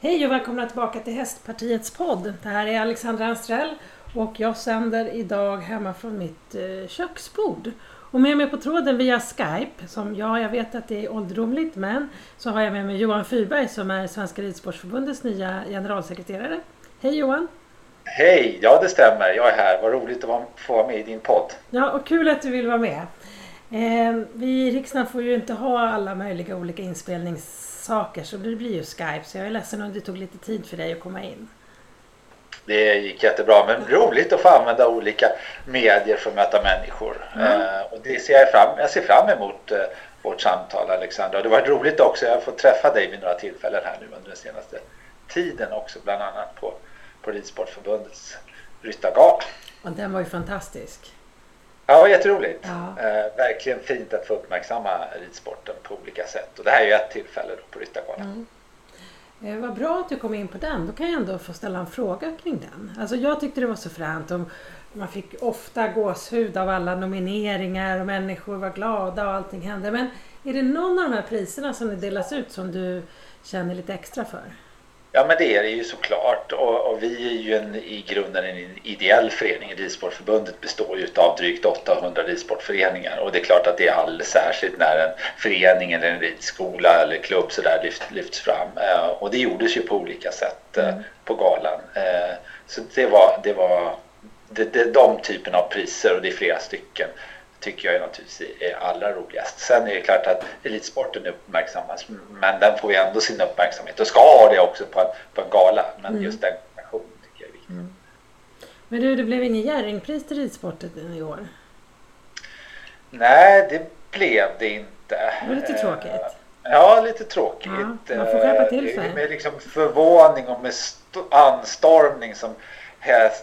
Hej och välkomna tillbaka till Hästpartiets podd. Det här är Alexandra Anstrell och jag sänder idag hemma från mitt eh, köksbord. Och med mig på tråden via Skype, som ja, jag vet att det är ålderdomligt, men så har jag med mig Johan Fyrberg som är Svenska Ridsportförbundets nya generalsekreterare. Hej Johan! Hej! Ja, det stämmer. Jag är här. Vad roligt att få vara med i din podd. Ja, och kul att du vill vara med. Eh, vi i riksdagen får ju inte ha alla möjliga olika inspelningssaker så det blir ju Skype. Så jag är ledsen om det tog lite tid för dig att komma in. Det gick jättebra, men roligt att få använda olika medier för att möta människor. Mm. Eh, och det ser jag, fram, jag ser fram emot eh, vårt samtal Alexandra. Det var roligt också, jag har fått träffa dig vid några tillfällen här nu under den senaste tiden också, bland annat på, på Ridsportförbundets ryttargala. Och den var ju fantastisk. Ja, jätteroligt. Ja. Eh, verkligen fint att få uppmärksamma ridsporten på olika sätt. Och det här är ju ett tillfälle då på Ryttargalan. Mm. Eh, vad bra att du kom in på den. Då kan jag ändå få ställa en fråga kring den. Alltså jag tyckte det var så fränt. Om man fick ofta gåshud av alla nomineringar och människor var glada och allting hände. Men är det någon av de här priserna som det delas ut som du känner lite extra för? Ja men det är det ju såklart och, och vi är ju en, i grunden en ideell förening. Ridsportförbundet består ju av drygt 800 ridsportföreningar och det är klart att det är alldeles särskilt när en förening eller en ridskola eller klubb sådär lyft, lyfts fram. Eh, och det gjordes ju på olika sätt eh, mm. på galan. Eh, så det var, det var det, det, de typen av priser och det är flera stycken tycker jag naturligtvis är allra roligast. Sen är det klart att elitsporten uppmärksammas, men den får ju ändå sin uppmärksamhet och ska ha det också på en, på en gala. Men mm. just den kombinationen tycker jag är viktig. Mm. Men du, det blev ingen Jerringpris till ridsporten i år? Nej, det blev det inte. Det var lite tråkigt. Eh, ja, lite tråkigt. Ja, man får skärpa till sig. Med liksom förvåning och med anstormning som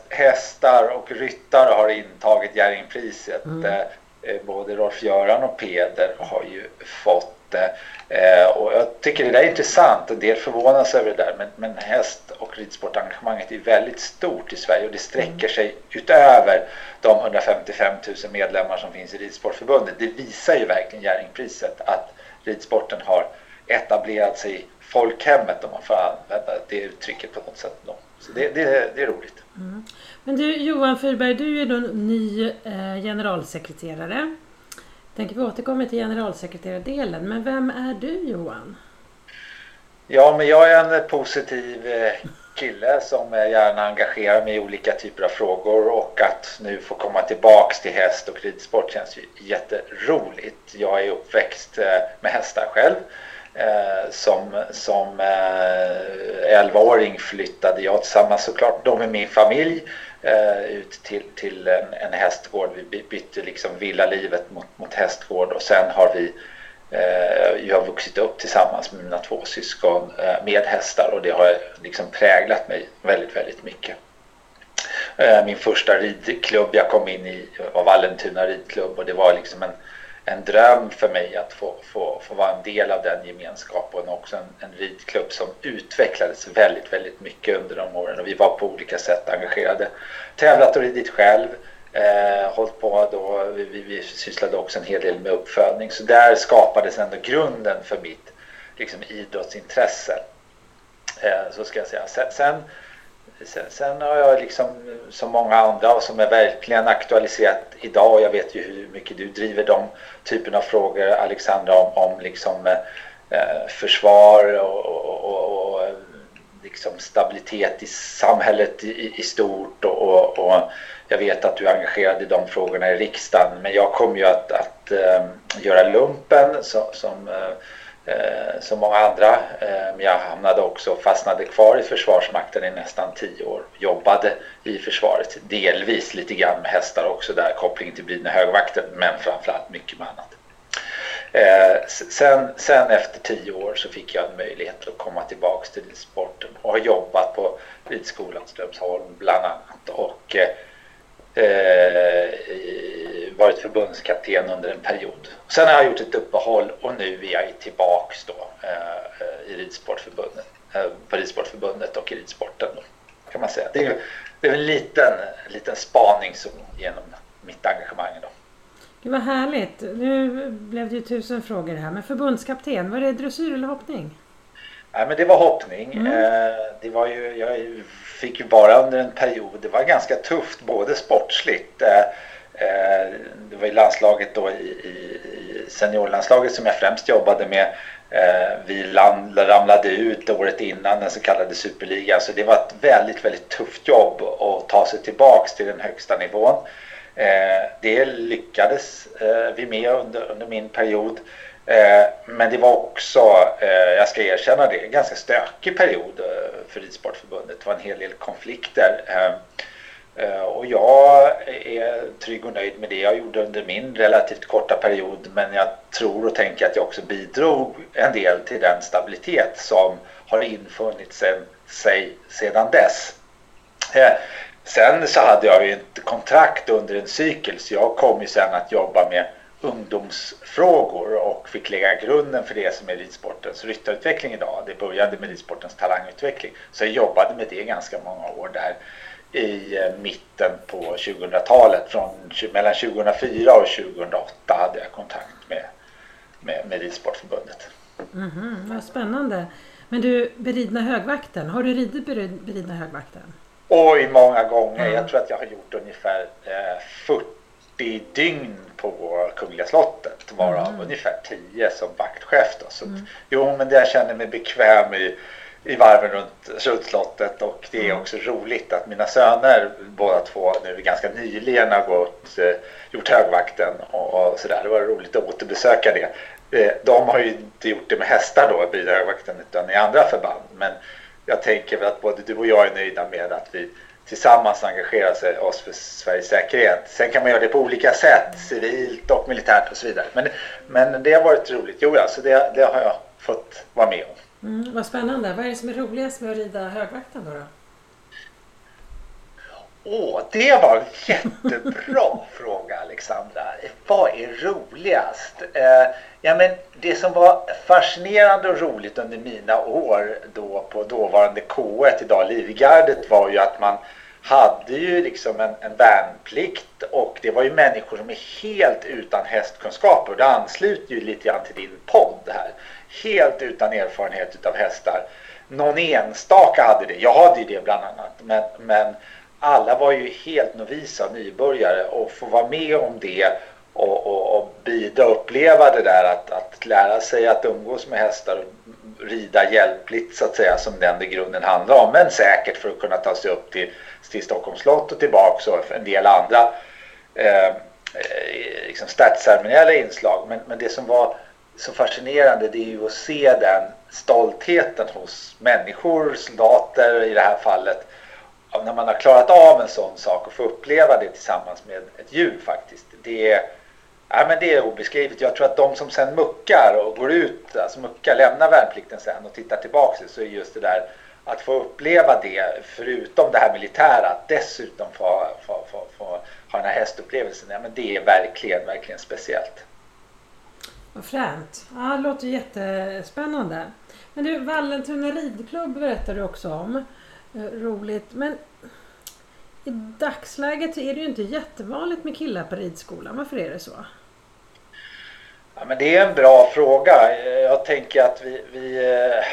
hästar och ryttare har intagit Jerringpriset. Mm. Eh, både Rolf-Göran och Peder har ju fått det. Eh, och jag tycker det där är intressant. En del förvånas över det där. Men, men häst och ridsportengagemanget är väldigt stort i Sverige och det sträcker sig utöver de 155 000 medlemmar som finns i Ridsportförbundet. Det visar ju verkligen Jerringpriset att ridsporten har etablerat sig i folkhemmet om man får använda det uttrycket på något sätt. Då. Så det, det, det är roligt. Mm. Men du Johan Fyrberg, du är då ny eh, generalsekreterare. Tänker vi återkomma till generalsekreterardelen, men vem är du Johan? Ja, men jag är en positiv eh, kille som gärna engagerar mig i olika typer av frågor och att nu få komma tillbaks till häst och ridsport känns ju jätteroligt. Jag är uppväxt eh, med hästar själv Eh, som, som eh, 11-åring flyttade jag tillsammans såklart då med min familj eh, ut till, till en, en hästgård. Vi bytte liksom villalivet mot, mot hästgård och sen har vi eh, jag har vuxit upp tillsammans med mina två syskon eh, med hästar och det har liksom präglat mig väldigt, väldigt mycket. Eh, min första ridklubb jag kom in i var Vallentuna ridklubb och det var liksom en en dröm för mig att få, få, få vara en del av den gemenskapen och också en, en ridklubb som utvecklades väldigt, väldigt mycket under de åren och vi var på olika sätt engagerade. Tävlat och ridit själv, eh, hållit på då, vi, vi, vi sysslade också en hel del med uppfödning så där skapades ändå grunden för mitt liksom, idrottsintresse. Eh, så ska jag säga. Sen, sen Sen, sen, har jag liksom som många andra och som är verkligen aktualiserat idag och jag vet ju hur mycket du driver de typen av frågor Alexandra om, om liksom eh, eh försvar och, och, och, och, eh, liksom stabilitet i samhället i, i stort och, och, jag vet att du är engagerad i de frågorna i riksdagen men jag kommer ju att, att äh, göra lumpen så, som äh, eh, Eh, som många andra. Eh, men jag hamnade också fastnade kvar i Försvarsmakten i nästan tio år. Jobbade i försvaret, delvis lite grann med hästar också där, koppling till Brydne högvakten, men framförallt mycket med annat. Eh, sen, sen efter tio år så fick jag en möjlighet att komma tillbaks till ridsporten och har jobbat på Ridskolan Strömsholm bland annat. Och, eh, eh, varit förbundskapten under en period. Sen har jag gjort ett uppehåll och nu är jag tillbaks då eh, i ridsportförbundet, eh, på ridsportförbundet och i ridsporten då, kan man säga. Det är, det är en liten, liten spaning så, genom mitt engagemang då. Det var härligt. Nu blev det ju tusen frågor här. Men förbundskapten, var det dressyr eller hoppning? Nej, men det var hoppning. Mm. Eh, det var ju, jag fick ju bara under en period, det var ganska tufft både sportsligt. Eh, eh det var ju landslaget då i, i seniorlandslaget som jag främst jobbade med. Eh, vi ramlade ut året innan den så kallade superligan så det var ett väldigt, väldigt tufft jobb att ta sig tillbaks till den högsta nivån. Eh, det lyckades vi med under, under min period. Eh, men det var också, eh, jag ska erkänna det, en ganska stökig period eh, för Ridsportförbundet. Det var en hel del konflikter. Ehm, och jag är trygg och nöjd med det jag gjorde under min relativt korta period. Men jag tror och tänker att jag också bidrog en del till den stabilitet som har infunnit sig sedan dess. Sen så hade jag ju ett kontrakt under en cykel så jag kom ju sen att jobba med ungdomsfrågor och fick lägga grunden för det som är ridsportens ryttarutveckling idag. Det började med ridsportens talangutveckling. Så jag jobbade med det ganska många år där i eh, mitten på 2000-talet. Från mellan 2004 och 2008 hade jag kontakt med, med, med Ridsportförbundet. Mm -hmm, vad spännande. Men du, beridna högvakten, har du ridit beridna högvakten? Oj, många gånger. Mm. Jag tror att jag har gjort ungefär eh, 40 dygn på Kungliga slottet varav mm. ungefär 10 som vaktchef. Då. Så mm. Jo, men det jag känner mig bekväm i, i varven runt, runt slottet och det är mm. också roligt att mina söner båda två nu ganska nyligen har gått, eh, gjort högvakten och, och sådär. Det var roligt att återbesöka det. Eh, de har ju inte gjort det med hästar då vid högvakten utan i andra förband. Men jag tänker väl att både du och jag är nöjda med att vi tillsammans engagera sig oss för Sveriges säkerhet. Sen kan man göra det på olika sätt, civilt och militärt och så vidare. Men, men det har varit roligt. Jo, alltså det, det har jag fått vara med om. Mm, vad spännande. Vad är det som är roligast med att rida högvakten då? då? Åh, det var en jättebra fråga Alexandra. Vad är roligast? Eh, ja, men det som var fascinerande och roligt under mina år då på dåvarande K1, idag Livgardet, var ju att man hade ju liksom en, en värnplikt och det var ju människor som är helt utan hästkunskaper. Det ansluter ju lite grann till din podd här. Helt utan erfarenhet av hästar. Någon enstaka hade det. Jag hade ju det bland annat. Men, men alla var ju helt novisa nybörjare och få vara med om det och, och, och bidra och uppleva det där att, att lära sig att umgås med hästar och rida hjälpligt så att säga som den i grunden handlar om. Men säkert för att kunna ta sig upp till, till Stockholms slott och tillbaka och en del andra eh, eh liksom statsceremoniella inslag. Men, men det som var så fascinerande det är ju att se den stoltheten hos människor, soldater i det här fallet när man har klarat av en sån sak och få uppleva det tillsammans med ett djur faktiskt. Det är, ja, men det är obeskrivligt. Jag tror att de som sen muckar och går ut, alltså muckar, lämnar värnplikten sen och tittar tillbaka så är just det där att få uppleva det, förutom det här militära, att dessutom få, få, få, få ha den här hästupplevelsen, ja, men det är verkligen, verkligen speciellt. Vad fränt. Ja, det låter jättespännande. Men du, Vallentuna ridklubb berättar du också om. Eh, roligt. Men i dagsläget är det ju inte jättevanligt med killar på ridskolan. Varför är det så? Ja, men det är en bra fråga. Jag tänker att vi, vi eh,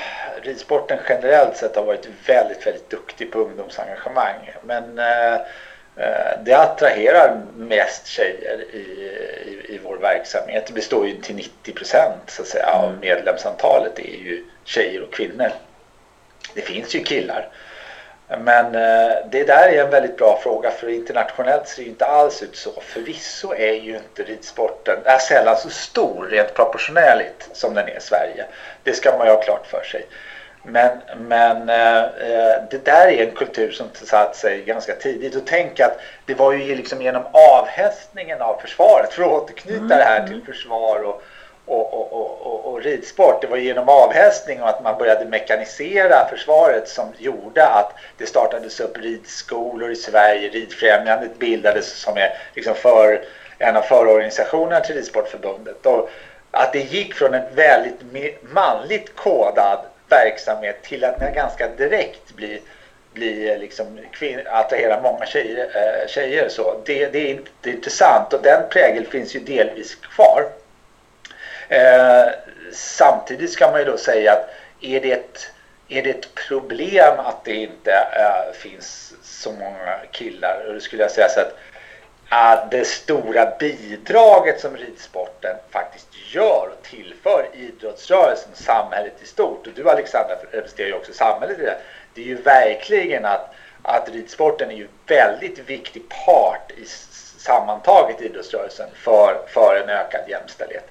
ridsporten generellt sett har varit väldigt, väldigt duktig på ungdomsengagemang. Men eh, eh det attraherar mest tjejer i, i, i, vår verksamhet. Det består ju till 90 procent så att säga, av mm. medlemsantalet det är ju tjejer och kvinnor. Det finns ju killar men eh, det där är en väldigt bra fråga för internationellt ser det inte alls ut så. Förvisso är ju inte ridsporten är sällan så stor rent proportionellt som den är i Sverige. Det ska man ju ha klart för sig. Men, men eh, det där är en kultur som satt sig ganska tidigt. Och tänk att det var ju liksom genom avhästningen av försvaret, för att återknyta det här till mm. försvar och, och, och, och, ridsport. Det var genom avhästning och att man började mekanisera försvaret som gjorde att det startades upp ridskolor i Sverige. Ridfrämjandet bildades som är liksom för, en av förorganisationerna till Ridsportförbundet. Och att det gick från en väldigt manligt kodad verksamhet till att ganska direkt bli bli eh, liksom attrahera många tjejer. Äh, tjejer så. Det, det, är, det är intressant och den prägel finns ju delvis kvar. Eh, samtidigt ska man ju då säga att är det ett, är det ett problem att det inte äh, finns så många killar? Och då skulle jag säga så att äh, det stora bidraget som ridsporten faktiskt gör och tillför idrottsrörelsen och samhället i stort. Och du Alexandra representerar ju också samhället i det. Det är ju verkligen att, att ridsporten är ju väldigt viktig part i sammantaget idrottsrörelsen för, för en ökad jämställdhet.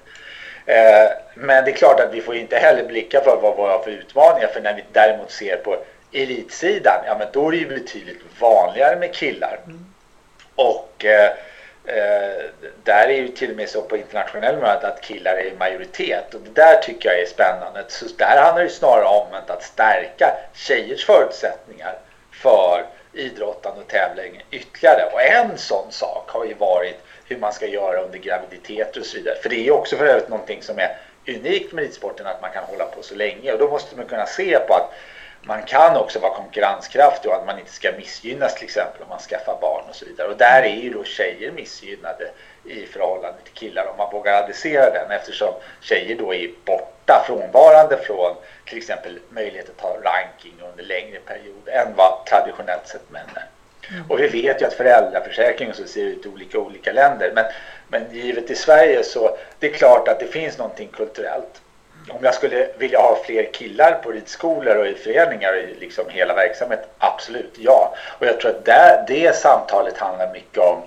Eh, men det är klart att vi får inte heller blicka för vad vi har för utmaningar. För när vi däremot ser på elitsidan, ja men då är det ju betydligt vanligare med killar. Mm. Och eh, eh, där är ju till och med så på internationell möte att killar är i majoritet och det där tycker jag är spännande. Så där handlar det snarare om att stärka tjejers förutsättningar för idrottande och tävling ytterligare. Och en sån sak har ju varit hur man ska göra under graviditeter och så vidare. För det är ju också för övrigt någonting som är unikt med ridsporten att man kan hålla på så länge och då måste man kunna se på att man kan också vara konkurrenskraftig och att man inte ska missgynnas till exempel om man skaffar barn och så vidare. Och där är ju då tjejer missgynnade i förhållande till killar om man vågar adressera den eftersom tjejer då är borta, frånvarande från till exempel möjlighet att ta ranking under längre period än vad traditionellt sett män är. Och vi vet ju att föräldraförsäkringen så ser ut i olika olika länder men, men givet i Sverige så det är klart att det finns någonting kulturellt om jag skulle vilja ha fler killar på ridskolor och i föreningar i liksom hela verksamheten, absolut ja. Och jag tror att det, det samtalet handlar mycket om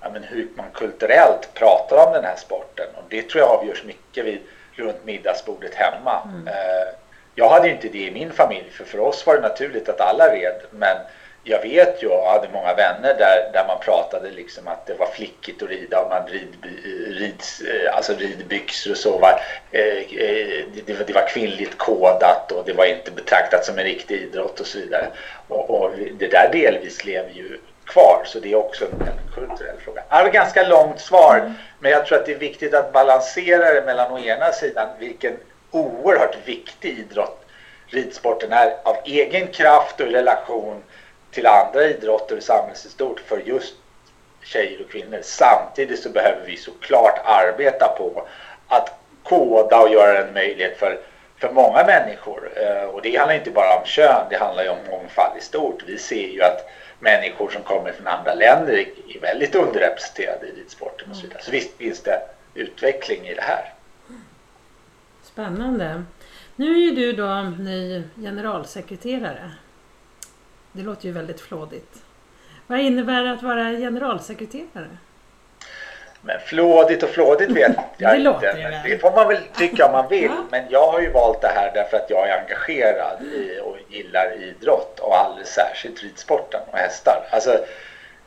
ja, men hur man kulturellt pratar om den här sporten. Och det tror jag avgörs mycket vid, runt middagsbordet hemma. Mm. Eh, jag hade inte det i min familj, för för oss var det naturligt att alla red. Men jag vet ju och hade många vänner där, där man pratade liksom att det var flickigt att rida och man rid, rids, eh, alltså ridbyxor och så var, eh, eh, det, var, kvinnligt kodat och det var inte betraktat som en riktig idrott och så vidare. Och, och det där delvis lever ju kvar så det är också en kulturell fråga. Det var ett ganska långt svar mm. men jag tror att det är viktigt att balansera det mellan å ena sidan vilken oerhört viktig idrott ridsporten är av egen kraft och relation till andra idrotter och samhället i stort för just tjejer och kvinnor. Samtidigt så behöver vi såklart arbeta på att koda och göra en möjlighet för, för många människor. Eh, och det handlar inte bara om kön, det handlar ju om mångfald i stort. Vi ser ju att människor som kommer från andra länder är väldigt underrepresenterade i ridsporten och så vidare. Så visst finns det utveckling i det här. Spännande. Nu är ju du då ny generalsekreterare. Det låter ju väldigt flådigt. Vad innebär det att vara generalsekreterare? Men flådigt och flådigt vet jag det inte. Men det får man väl tycka om man vill. Men jag har ju valt det här därför att jag är engagerad i och gillar idrott och alldeles särskilt ridsporten och hästar. Alltså,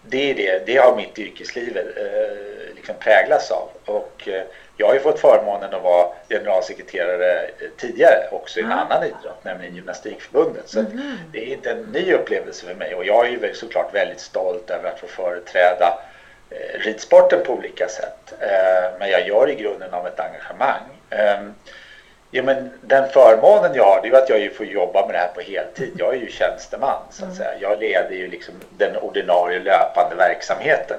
det är det, det har mitt yrkesliv eh, liksom präglats av. Och eh, jag har ju fått förmånen att vara generalsekreterare eh, tidigare också i en mm. annan idrott, nämligen Gymnastikförbundet. Så mm. det är inte en ny upplevelse för mig och jag är ju såklart väldigt stolt över att få företräda eh, ridsporten på olika sätt. Eh, men jag gör i grunden av ett engagemang. Eh, ja, men den förmånen jag har det är att jag får jobba med det här på heltid. Jag är ju tjänsteman så att mm. säga. Jag leder ju liksom den ordinarie löpande verksamheten.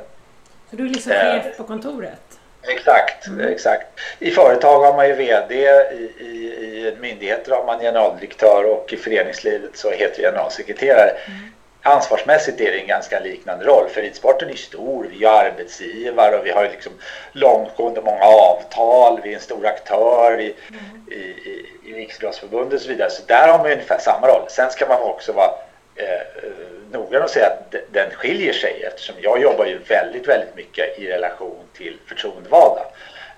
Så du är liksom chef på kontoret? Exakt, mm. exakt. I företag har man ju VD, i, i, i myndigheter har man generaldirektör och i föreningslivet så heter det generalsekreterare. Mm. Ansvarsmässigt är det en ganska liknande roll för ridsporten är stor. Vi är arbetsgivare och vi har liksom långtgående många avtal. Vi är en stor aktör i, mm. i, i, i Riksidrottsförbundet och så vidare. Så där har man ungefär samma roll. Sen ska man också vara eh, noggrann och säga att den skiljer sig eftersom jag jobbar ju väldigt, väldigt mycket i relation till förtroendevalda.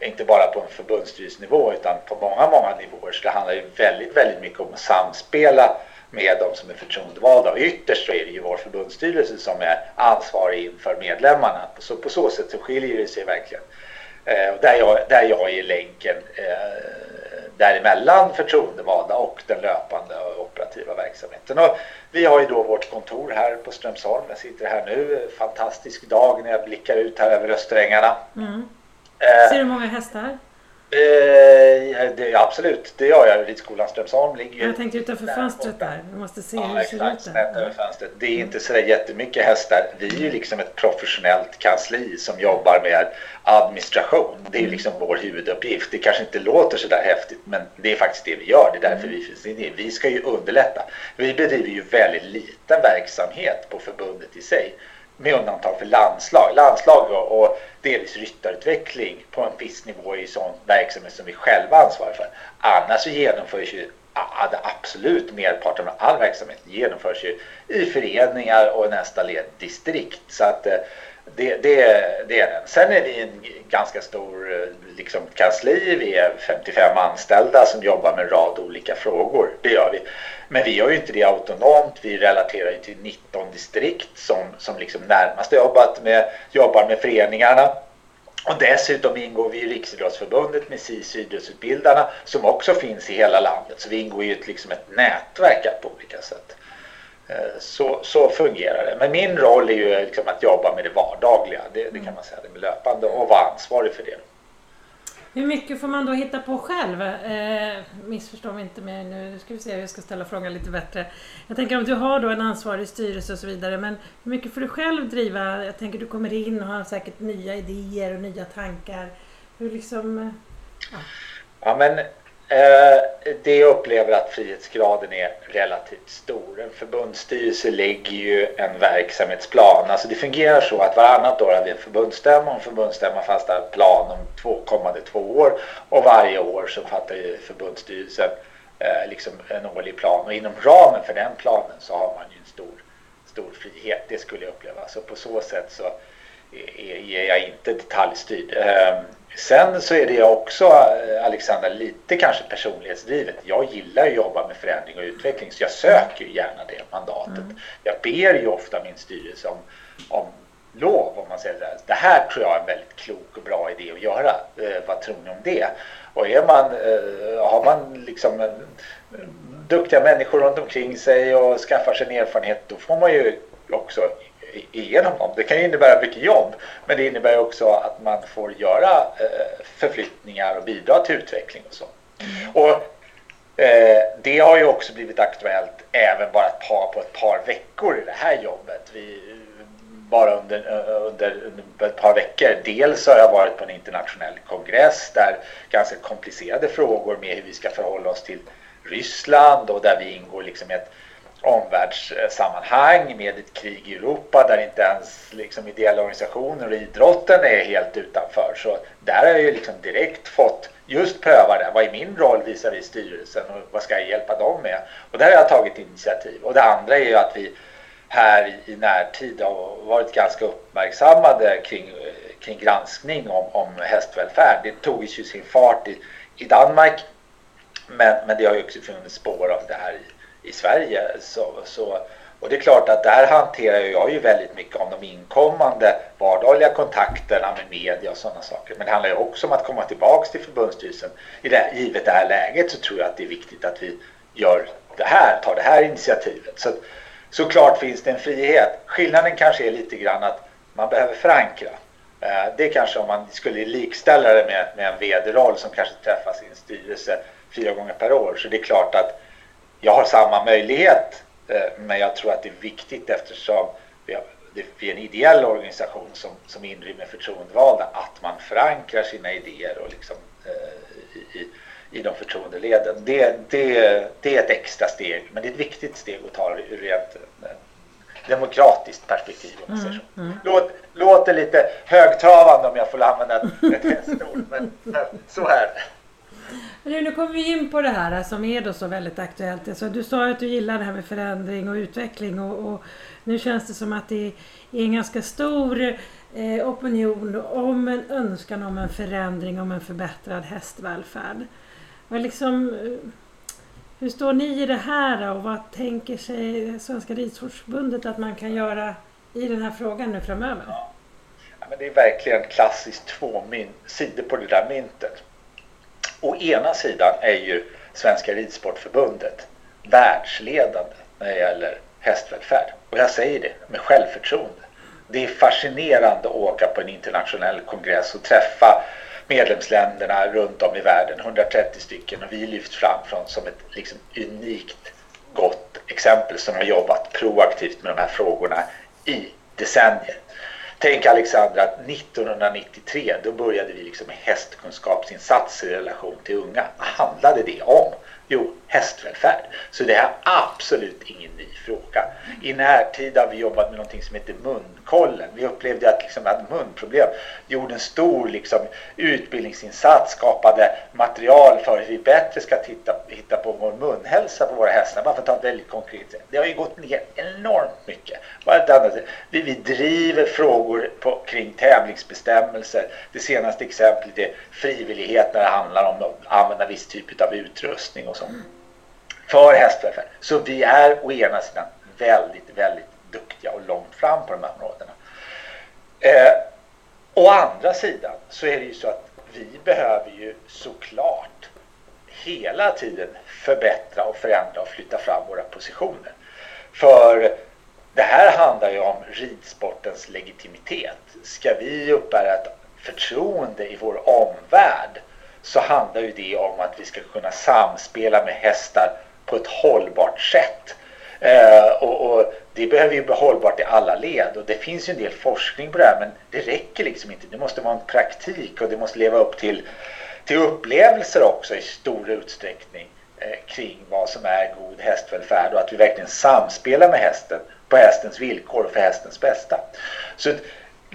Inte bara på en förbundsstyrelsenivå utan på många, många nivåer. Så det handlar ju väldigt, väldigt mycket om att samspela med de som är förtroendevalda och ytterst så är det ju vår förbundsstyrelse som är ansvarig inför medlemmarna. Så på så sätt så skiljer det sig verkligen. Eh, där, jag, där jag är länken eh, däremellan förtroendevalda och den löpande och operativa verksamheten. Och vi har ju då vårt kontor här på Strömsholm. Jag sitter här nu. Fantastisk dag när jag blickar ut här över Österängarna. Mm. Eh, Ser du många hästar? Eh, det, absolut, det gör jag. Ridskolan Strömsholm ligger Jag tänkte utanför fönstret där. Vi måste se ja, hur det ser ut där. över fönstret. Det är inte så jättemycket hästar. Vi är ju liksom ett professionellt kansli som jobbar med administration. Det är liksom vår huvuduppgift. Det kanske inte låter så där häftigt, men det är faktiskt det vi gör. Det är därför vi finns inne. Vi ska ju underlätta. Vi bedriver ju väldigt liten verksamhet på förbundet i sig med undantag för landslag. Landslag och, och delvis ryttarutveckling på en viss nivå i sån verksamhet som vi själva ansvarar för. Annars så genomförs ju det absolut merparten av all verksamhet genomförs ju i föreningar och nästa led distrikt. Så att eh, det, det, det är den. Sen är vi en ganska stor eh, liksom, kansli. Vi är 55 anställda som jobbar med en rad olika frågor. Det gör vi. Men vi gör ju inte det autonomt. Vi relaterar ju till 19 distrikt som, som liksom närmast jobbat med, jobbar med föreningarna. Och dessutom ingår vi i Riksidrottsförbundet med SIS idrottsutbildarna som också finns i hela landet. Så vi ingår i ett, liksom ett nätverk på olika sätt. Eh, så, så fungerar det. Men min roll är ju liksom att jobba med det vardagliga. Det, det kan man säga, det löpande och vara ansvarig för det. Hur mycket får man då hitta på själv? Eh, missförstå mig inte mig nu. Nu ska vi se hur jag ska ställa frågan lite bättre. Jag tänker om du har då en ansvarig styrelse och så vidare. Men hur mycket får du själv driva? Jag tänker du kommer in och har säkert nya idéer och nya tankar. Hur liksom... Ja, ja men Eh, Eh, det jag upplever att frihetsgraden är relativt stor. En förbundsstyrelse lägger ju en verksamhetsplan. Alltså det fungerar så att varannat år har vi en förbundsstämma och en förbundsstämma fastställer plan om två, kommande två år och varje år så fattar ju förbundsstyrelsen eh, liksom en årlig plan och inom ramen för den planen så har man ju en stor, stor frihet. Det skulle jag uppleva. Så på så sätt så är, är jag inte detaljstyrd. Eh, Sen så är det också, eh, Alexandra, lite kanske personlighetsdrivet. Jag gillar att jobba med förändring och utveckling så jag söker ju gärna det mandatet. Mm. Jag ber ju ofta min styrelse om, om lov om man säger det. Det här tror jag är en väldigt klok och bra idé att göra. Eh, vad tror ni om det? Och är man, eh, har man liksom eh, duktiga människor runt omkring sig och skaffar sig en erfarenhet då får man ju också igenom dem. Det kan innebära mycket jobb men det innebär också att man får göra eh, förflyttningar och bidra till utveckling och så. Mm. Och eh, det har ju också blivit aktuellt även bara ett par, på ett par veckor i det här jobbet. Vi, bara under, under, under ett par veckor. Dels har jag varit på en internationell kongress där ganska komplicerade frågor med hur vi ska förhålla oss till Ryssland och där vi ingår liksom ett omvärldssammanhang med ett krig i Europa där inte ens liksom ideella organisationer och idrotten är helt utanför. Så där har jag ju liksom direkt fått just pröva det. Vad är min roll visavi styrelsen och vad ska jag hjälpa dem med? Och där har jag tagit initiativ. Och det andra är ju att vi här i närtid har varit ganska uppmärksammade kring, kring granskning om, om hästvälfärd. Det tog ju sin fart i, i Danmark men, men det har ju också funnits spår av det här i i Sverige. Så, så, och det är klart att där hanterar jag ju väldigt mycket om de inkommande vardagliga kontakterna med media och sådana saker. Men det handlar ju också om att komma tillbaks till förbundsstyrelsen. I det, givet det här läget så tror jag att det är viktigt att vi gör det här, tar det här initiativet. Så såklart finns det en frihet. Skillnaden kanske är lite grann att man behöver förankra. Eh, det är kanske om man skulle likställa det med, med en vd-roll som kanske träffas i en styrelse fyra gånger per år. Så det är klart att jag har samma möjlighet eh, men jag tror att det är viktigt eftersom vi, har, vi är en ideell organisation som, som inrymmer förtroendevalda att man förankrar sina idéer och liksom, eh, i, i de förtroendeleden. Det, det, det är ett extra steg men det är ett viktigt steg att ta ur rent eh, demokratiskt perspektiv. Om mm, mm. Låt, låter lite högtravande om jag får använda ett, ett hästord men så är det. Nu, nu kommer vi in på det här som är då så väldigt aktuellt. Alltså, du sa att du gillar det här med förändring och utveckling och, och nu känns det som att det är en ganska stor eh, opinion om en önskan om en förändring, om en förbättrad hästvälfärd. Och liksom, eh, hur står ni i det här och vad tänker sig Svenska Ridsportförbundet att man kan göra i den här frågan nu framöver? Ja, men det är verkligen klassiskt två sidor på det där myntet. Å ena sidan är ju Svenska Ridsportförbundet världsledande när det gäller hästvälfärd. Och jag säger det med självförtroende. Det är fascinerande att åka på en internationell kongress och träffa medlemsländerna runt om i världen, 130 stycken och vi lyfts fram från som ett liksom, unikt gott exempel som har jobbat proaktivt med de här frågorna i decennier. Tänk Alexandra att 1993 då började vi liksom med hästkunskapsinsatser i relation till unga. Vad handlade det om? Jo, hästvälfärd. Så det är absolut ingen ny fråga. I närtid har vi jobbat med någonting som heter munkollen. Vi upplevde att liksom, vi hade munproblem. Gjorde en stor liksom, utbildningsinsats, skapade material för hur vi bättre ska titta, hitta på vår munhälsa på våra hästar. Bara för att ta ett väldigt konkret sätt. Det har ju gått ner enormt mycket. Vi, vi driver frågor på, kring tävlingsbestämmelser. Det senaste exemplet är frivillighet när det handlar om att använda viss typ av utrustning och så för hästvälfärd. Så vi är å ena sidan väldigt, väldigt duktiga och långt fram på de här områdena. Eh, å andra sidan så är det ju så att vi behöver ju såklart hela tiden förbättra och förändra och flytta fram våra positioner. För det här handlar ju om ridsportens legitimitet. Ska vi uppbära ett förtroende i vår omvärld så handlar ju det om att vi ska kunna samspela med hästar på ett hållbart sätt. Eh, och, och, det behöver ju vara hållbart i alla led och det finns ju en del forskning på det här men det räcker liksom inte. Det måste vara en praktik och det måste leva upp till, till upplevelser också i stor utsträckning eh, kring vad som är god hästvälfärd och att vi verkligen samspelar med hästen på hästens villkor och för hästens bästa. Så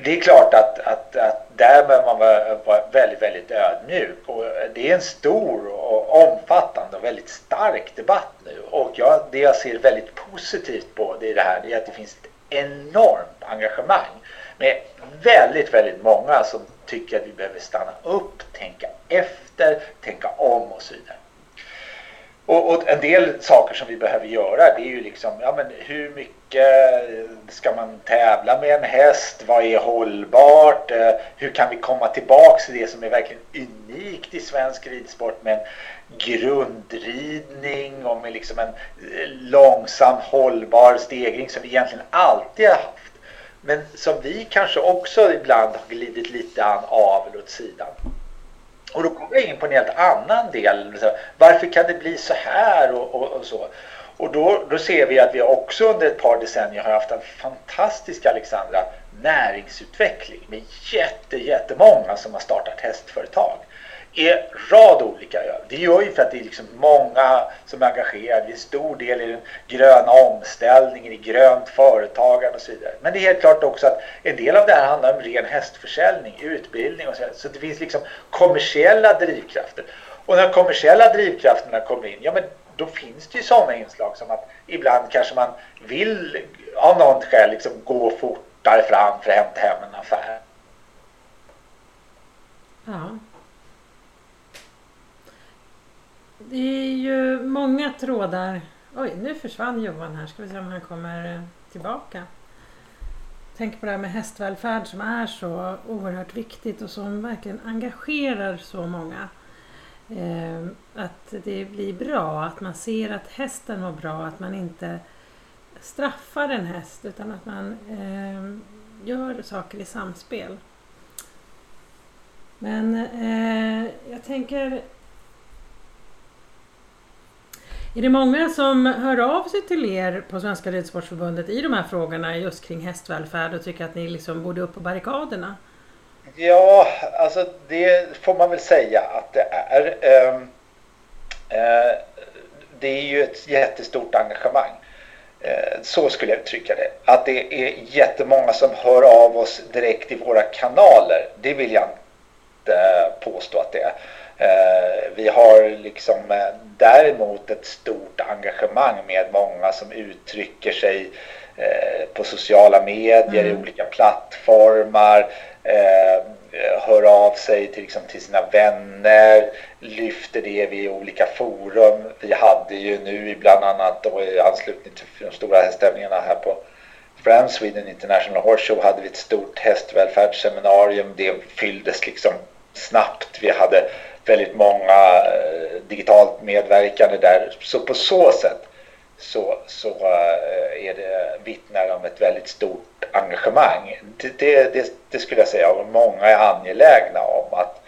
det är klart att, att, att där behöver man vara, vara väldigt, väldigt ödmjuk. Och det är en stor och omfattande och väldigt stark debatt nu. Och jag, det jag ser väldigt positivt på det, är det här det är att det finns ett enormt engagemang med väldigt, väldigt många som tycker att vi behöver stanna upp, tänka efter, tänka om och så vidare. Och, och, en del saker som vi behöver göra det är ju liksom, ja men hur mycket ska man tävla med en häst? Vad är hållbart? Eh, hur kan vi komma tillbaks till det som är verkligen unikt i svensk ridsport med en grundridning och med liksom en eh, långsam hållbar stegring som vi egentligen alltid har haft. Men som vi kanske också ibland har glidit lite an av eller åt sidan. Och då kommer jag in på en helt annan del. Liksom, varför kan det bli så här och, och, och så? Och då, då ser vi att vi också under ett par decennier har haft en fantastisk Alexandra näringsutveckling med jätte, jättemånga som har startat hästföretag är rad olika öl. Det gör ju för att det är liksom många som är engagerade. Det är stor del i den gröna omställningen, i grönt företagande och så vidare. Men det är helt klart också att en del av det här handlar om ren hästförsäljning, utbildning och så vidare. Så det finns liksom kommersiella drivkrafter. Och när kommersiella drivkrafterna kommer in, ja men då finns det ju sådana inslag som att ibland kanske man vill av något skäl liksom gå fortare fram för att hämta hem en affär. Ja. Det är ju många trådar. Oj, nu försvann Johan här. Ska vi se om han kommer tillbaka. Tänk på det här med hästvälfärd som är så oerhört viktigt och som verkligen engagerar så många. Eh, att det blir bra, att man ser att hästen mår bra, att man inte straffar en häst utan att man eh, gör saker i samspel. Men eh, jag tänker är det många som hör av sig till er på Svenska Ridsportförbundet i de här frågorna just kring hästvälfärd och tycker att ni liksom borde upp på barrikaderna? Ja, alltså det får man väl säga att det är. Eh, eh, det är ju ett jättestort engagemang. Eh, så skulle jag uttrycka det. Att det är jättemånga som hör av oss direkt i våra kanaler, det vill jag inte påstå att det är. Eh, vi har liksom eh, däremot ett stort engagemang med många som uttrycker sig eh, på sociala medier, mm. i olika plattformar, hör av sig till, liksom, till sina vänner, lyfter det vid olika forum. Vi hade ju nu bland annat då, i anslutning till de stora hästtävlingarna här på Friends Sweden International Horse Show hade vi ett stort hästvälfärdsseminarium. Det fylldes liksom snabbt. Vi hade väldigt många eh, digitalt medverkande där. Så på så sätt så, så eh, är det vittnar om ett väldigt stort engagemang. Det, det, det, det, skulle jag säga och många är angelägna om att,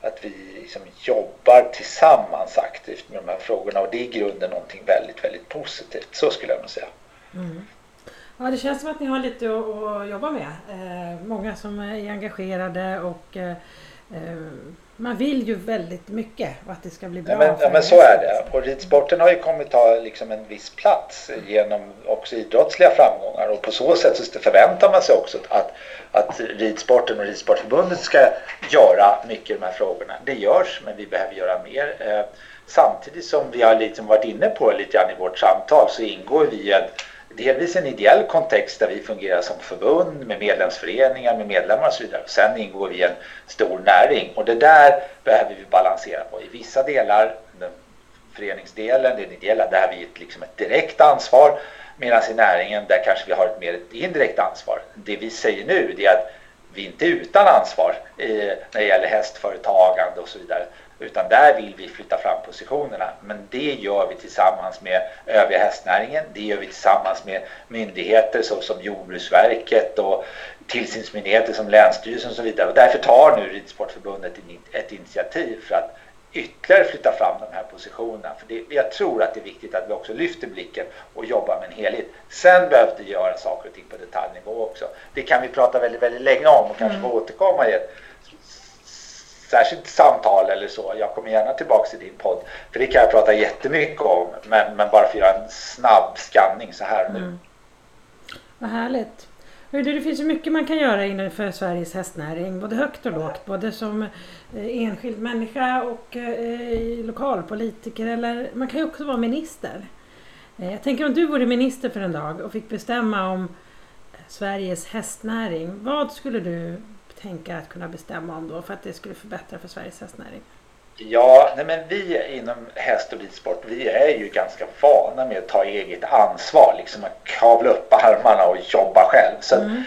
att vi liksom jobbar tillsammans aktivt med de här frågorna och det är i grunden någonting väldigt, väldigt positivt. Så skulle jag nog säga. Mm. Ja, det känns som att ni har lite att, att jobba med. Eh, många som är engagerade och eh, eh man vill ju väldigt mycket och att det ska bli bra. Ja, men, ja, men så är det. Och ridsporten har ju kommit ta liksom en viss plats genom också idrottsliga framgångar och på så sätt så förväntar man sig också att, att ridsporten och Ridsportförbundet ska göra mycket i de här frågorna. Det görs, men vi behöver göra mer. Eh, samtidigt som vi har liksom varit inne på lite grann i vårt samtal så ingår vi i ett delvis en ideell kontext där vi fungerar som förbund med medlemsföreningar med medlemmar och så vidare. Sen ingår vi i en stor näring och det där behöver vi balansera på. I vissa delar, den föreningsdelen, den ideella, där har vi ett, liksom ett direkt ansvar medan i näringen där kanske vi har ett mer indirekt ansvar. Det vi säger nu är att vi inte är utan ansvar eh, när det gäller hästföretagande och så vidare. Utan där vill vi flytta fram positionerna. Men det gör vi tillsammans med övriga hästnäringen. Det gör vi tillsammans med myndigheter såsom Jordbruksverket och tillsynsmyndigheter som Länsstyrelsen och så vidare. Och därför tar nu Ridsportförbundet ett initiativ för att ytterligare flytta fram de här positionerna. För det, jag tror att det är viktigt att vi också lyfter blicken och jobbar med en helhet. Sen behövs det göra saker och ting på detaljnivå också. Det kan vi prata väldigt, väldigt länge om och kanske mm. få återkomma i ett särskilt samtal eller så. Jag kommer gärna tillbaka till din podd. För det kan jag prata jättemycket om. Men, men bara för att göra en snabb skanning så här nu. Mm. Vad härligt. Det finns ju mycket man kan göra inför Sveriges hästnäring, både högt och lågt. Både som eh, enskild människa och eh, lokalpolitiker eller man kan ju också vara minister. Eh, jag tänker om du vore minister för en dag och fick bestämma om Sveriges hästnäring. Vad skulle du tänka att kunna bestämma om då för att det skulle förbättra för Sveriges hästnäring? Ja, nej men vi inom häst och ridsport, vi är ju ganska vana med att ta eget ansvar, liksom att kavla upp armarna och jobba själv. Så mm.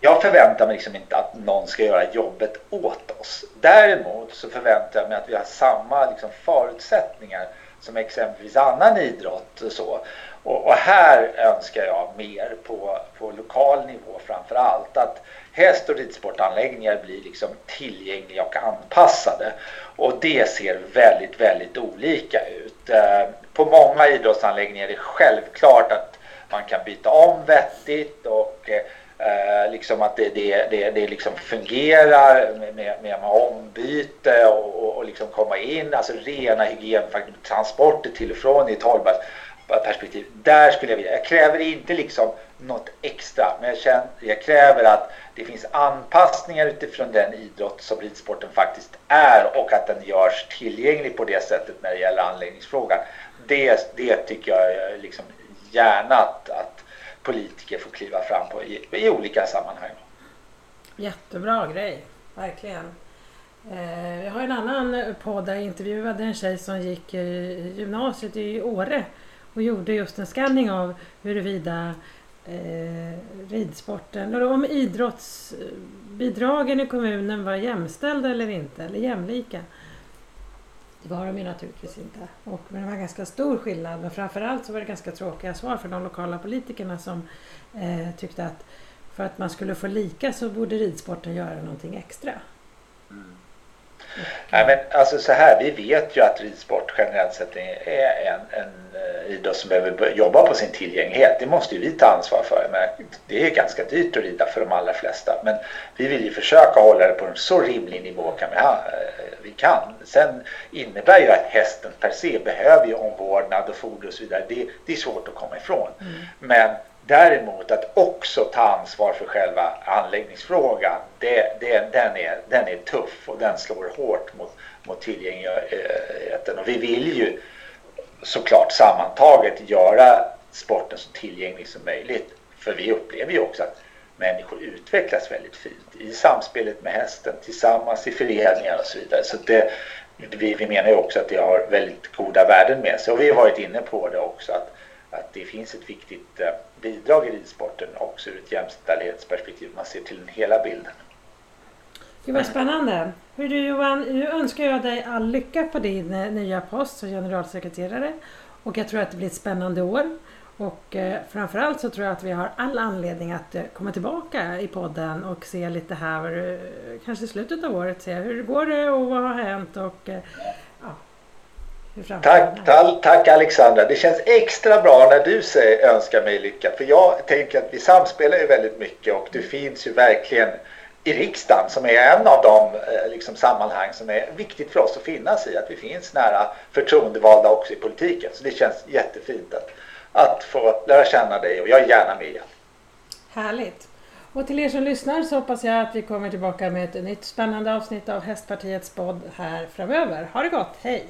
jag förväntar mig liksom inte att någon ska göra jobbet åt oss. Däremot så förväntar jag mig att vi har samma liksom förutsättningar som exempelvis annan idrott och så. Och, och, här önskar jag mer på, på lokal nivå framför allt. Att häst och ridsportanläggningar blir liksom tillgängliga och anpassade. Och det ser väldigt, väldigt olika ut. Eh, på många idrottsanläggningar är det självklart att man kan byta om vettigt och eh, liksom att det, det, det, det liksom fungerar med, med, med ombyte och, och liksom komma in, alltså rena hygientransporter till och från i ett hållbart perspektiv. Där skulle jag vilja, jag kräver inte liksom något extra, men jag, känner, jag kräver att det finns anpassningar utifrån den idrott som ridsporten faktiskt är och att den görs tillgänglig på det sättet när det gäller anläggningsfrågan. Det, det tycker jag liksom gärna att, att politiker får kliva fram på i, i olika sammanhang. Jättebra grej, verkligen. Eh, jag har en annan podd där jag intervjuade en tjej som gick gymnasiet i Åre och gjorde just en scanning av huruvida eh, ridsporten, eller om idrottsbidragen i kommunen var jämställda eller inte, eller jämlika. Det var de ju naturligtvis inte. Och, men det var ganska stor skillnad. Men framförallt så var det ganska tråkiga svar för de lokala politikerna som eh, tyckte att för att man skulle få lika så borde ridsporten göra någonting extra. Mm. Nej, men alltså så här, vi vet ju att ridsport generellt sett är en, en uh, idrott som behöver jobba på sin tillgänglighet. Det måste ju vi ta ansvar för. Men det är ganska dyrt att rida för de allra flesta. Men vi vill ju försöka hålla det på en så rimlig nivå kan vi, ha, uh, vi kan. Sen innebär ju att hästen per se behöver ju omvårdnad och foder och så vidare. Det, det är svårt att komma ifrån. Mm. Men Däremot att också ta ansvar för själva anläggningsfrågan, det, det, den, är, den är tuff och den slår hårt mot, mot tillgängligheten. Och vi vill ju såklart sammantaget göra sporten så tillgänglig som möjligt. För vi upplever ju också att människor utvecklas väldigt fint i samspelet med hästen, tillsammans i föreningar och så vidare. Så det, vi, vi menar ju också att det har väldigt goda värden med sig och vi har varit inne på det också att, att det finns ett viktigt eh, bidrag i ridsporten också ur ett jämställdhetsperspektiv. Man ser till den hela bilden. Gud vad spännande! Hur du Johan, nu önskar jag dig all lycka på din eh, nya post som generalsekreterare och jag tror att det blir ett spännande år. Och eh, framförallt så tror jag att vi har all anledning att eh, komma tillbaka i podden och se lite här, eh, kanske i slutet av året, se hur det går eh, och vad har hänt och Tack, tal, tack Alexandra. Det känns extra bra när du säger önskar mig lycka. För jag tänker att vi samspelar ju väldigt mycket och du finns ju verkligen i riksdagen som är en av de eh, liksom, sammanhang som är viktigt för oss att finnas i. Att vi finns nära förtroendevalda också i politiken. Så det känns jättefint att, att få lära känna dig och jag är gärna med igen. Härligt! Och till er som lyssnar så hoppas jag att vi kommer tillbaka med ett nytt spännande avsnitt av Hästpartiets podd här framöver. Ha det gott, hej!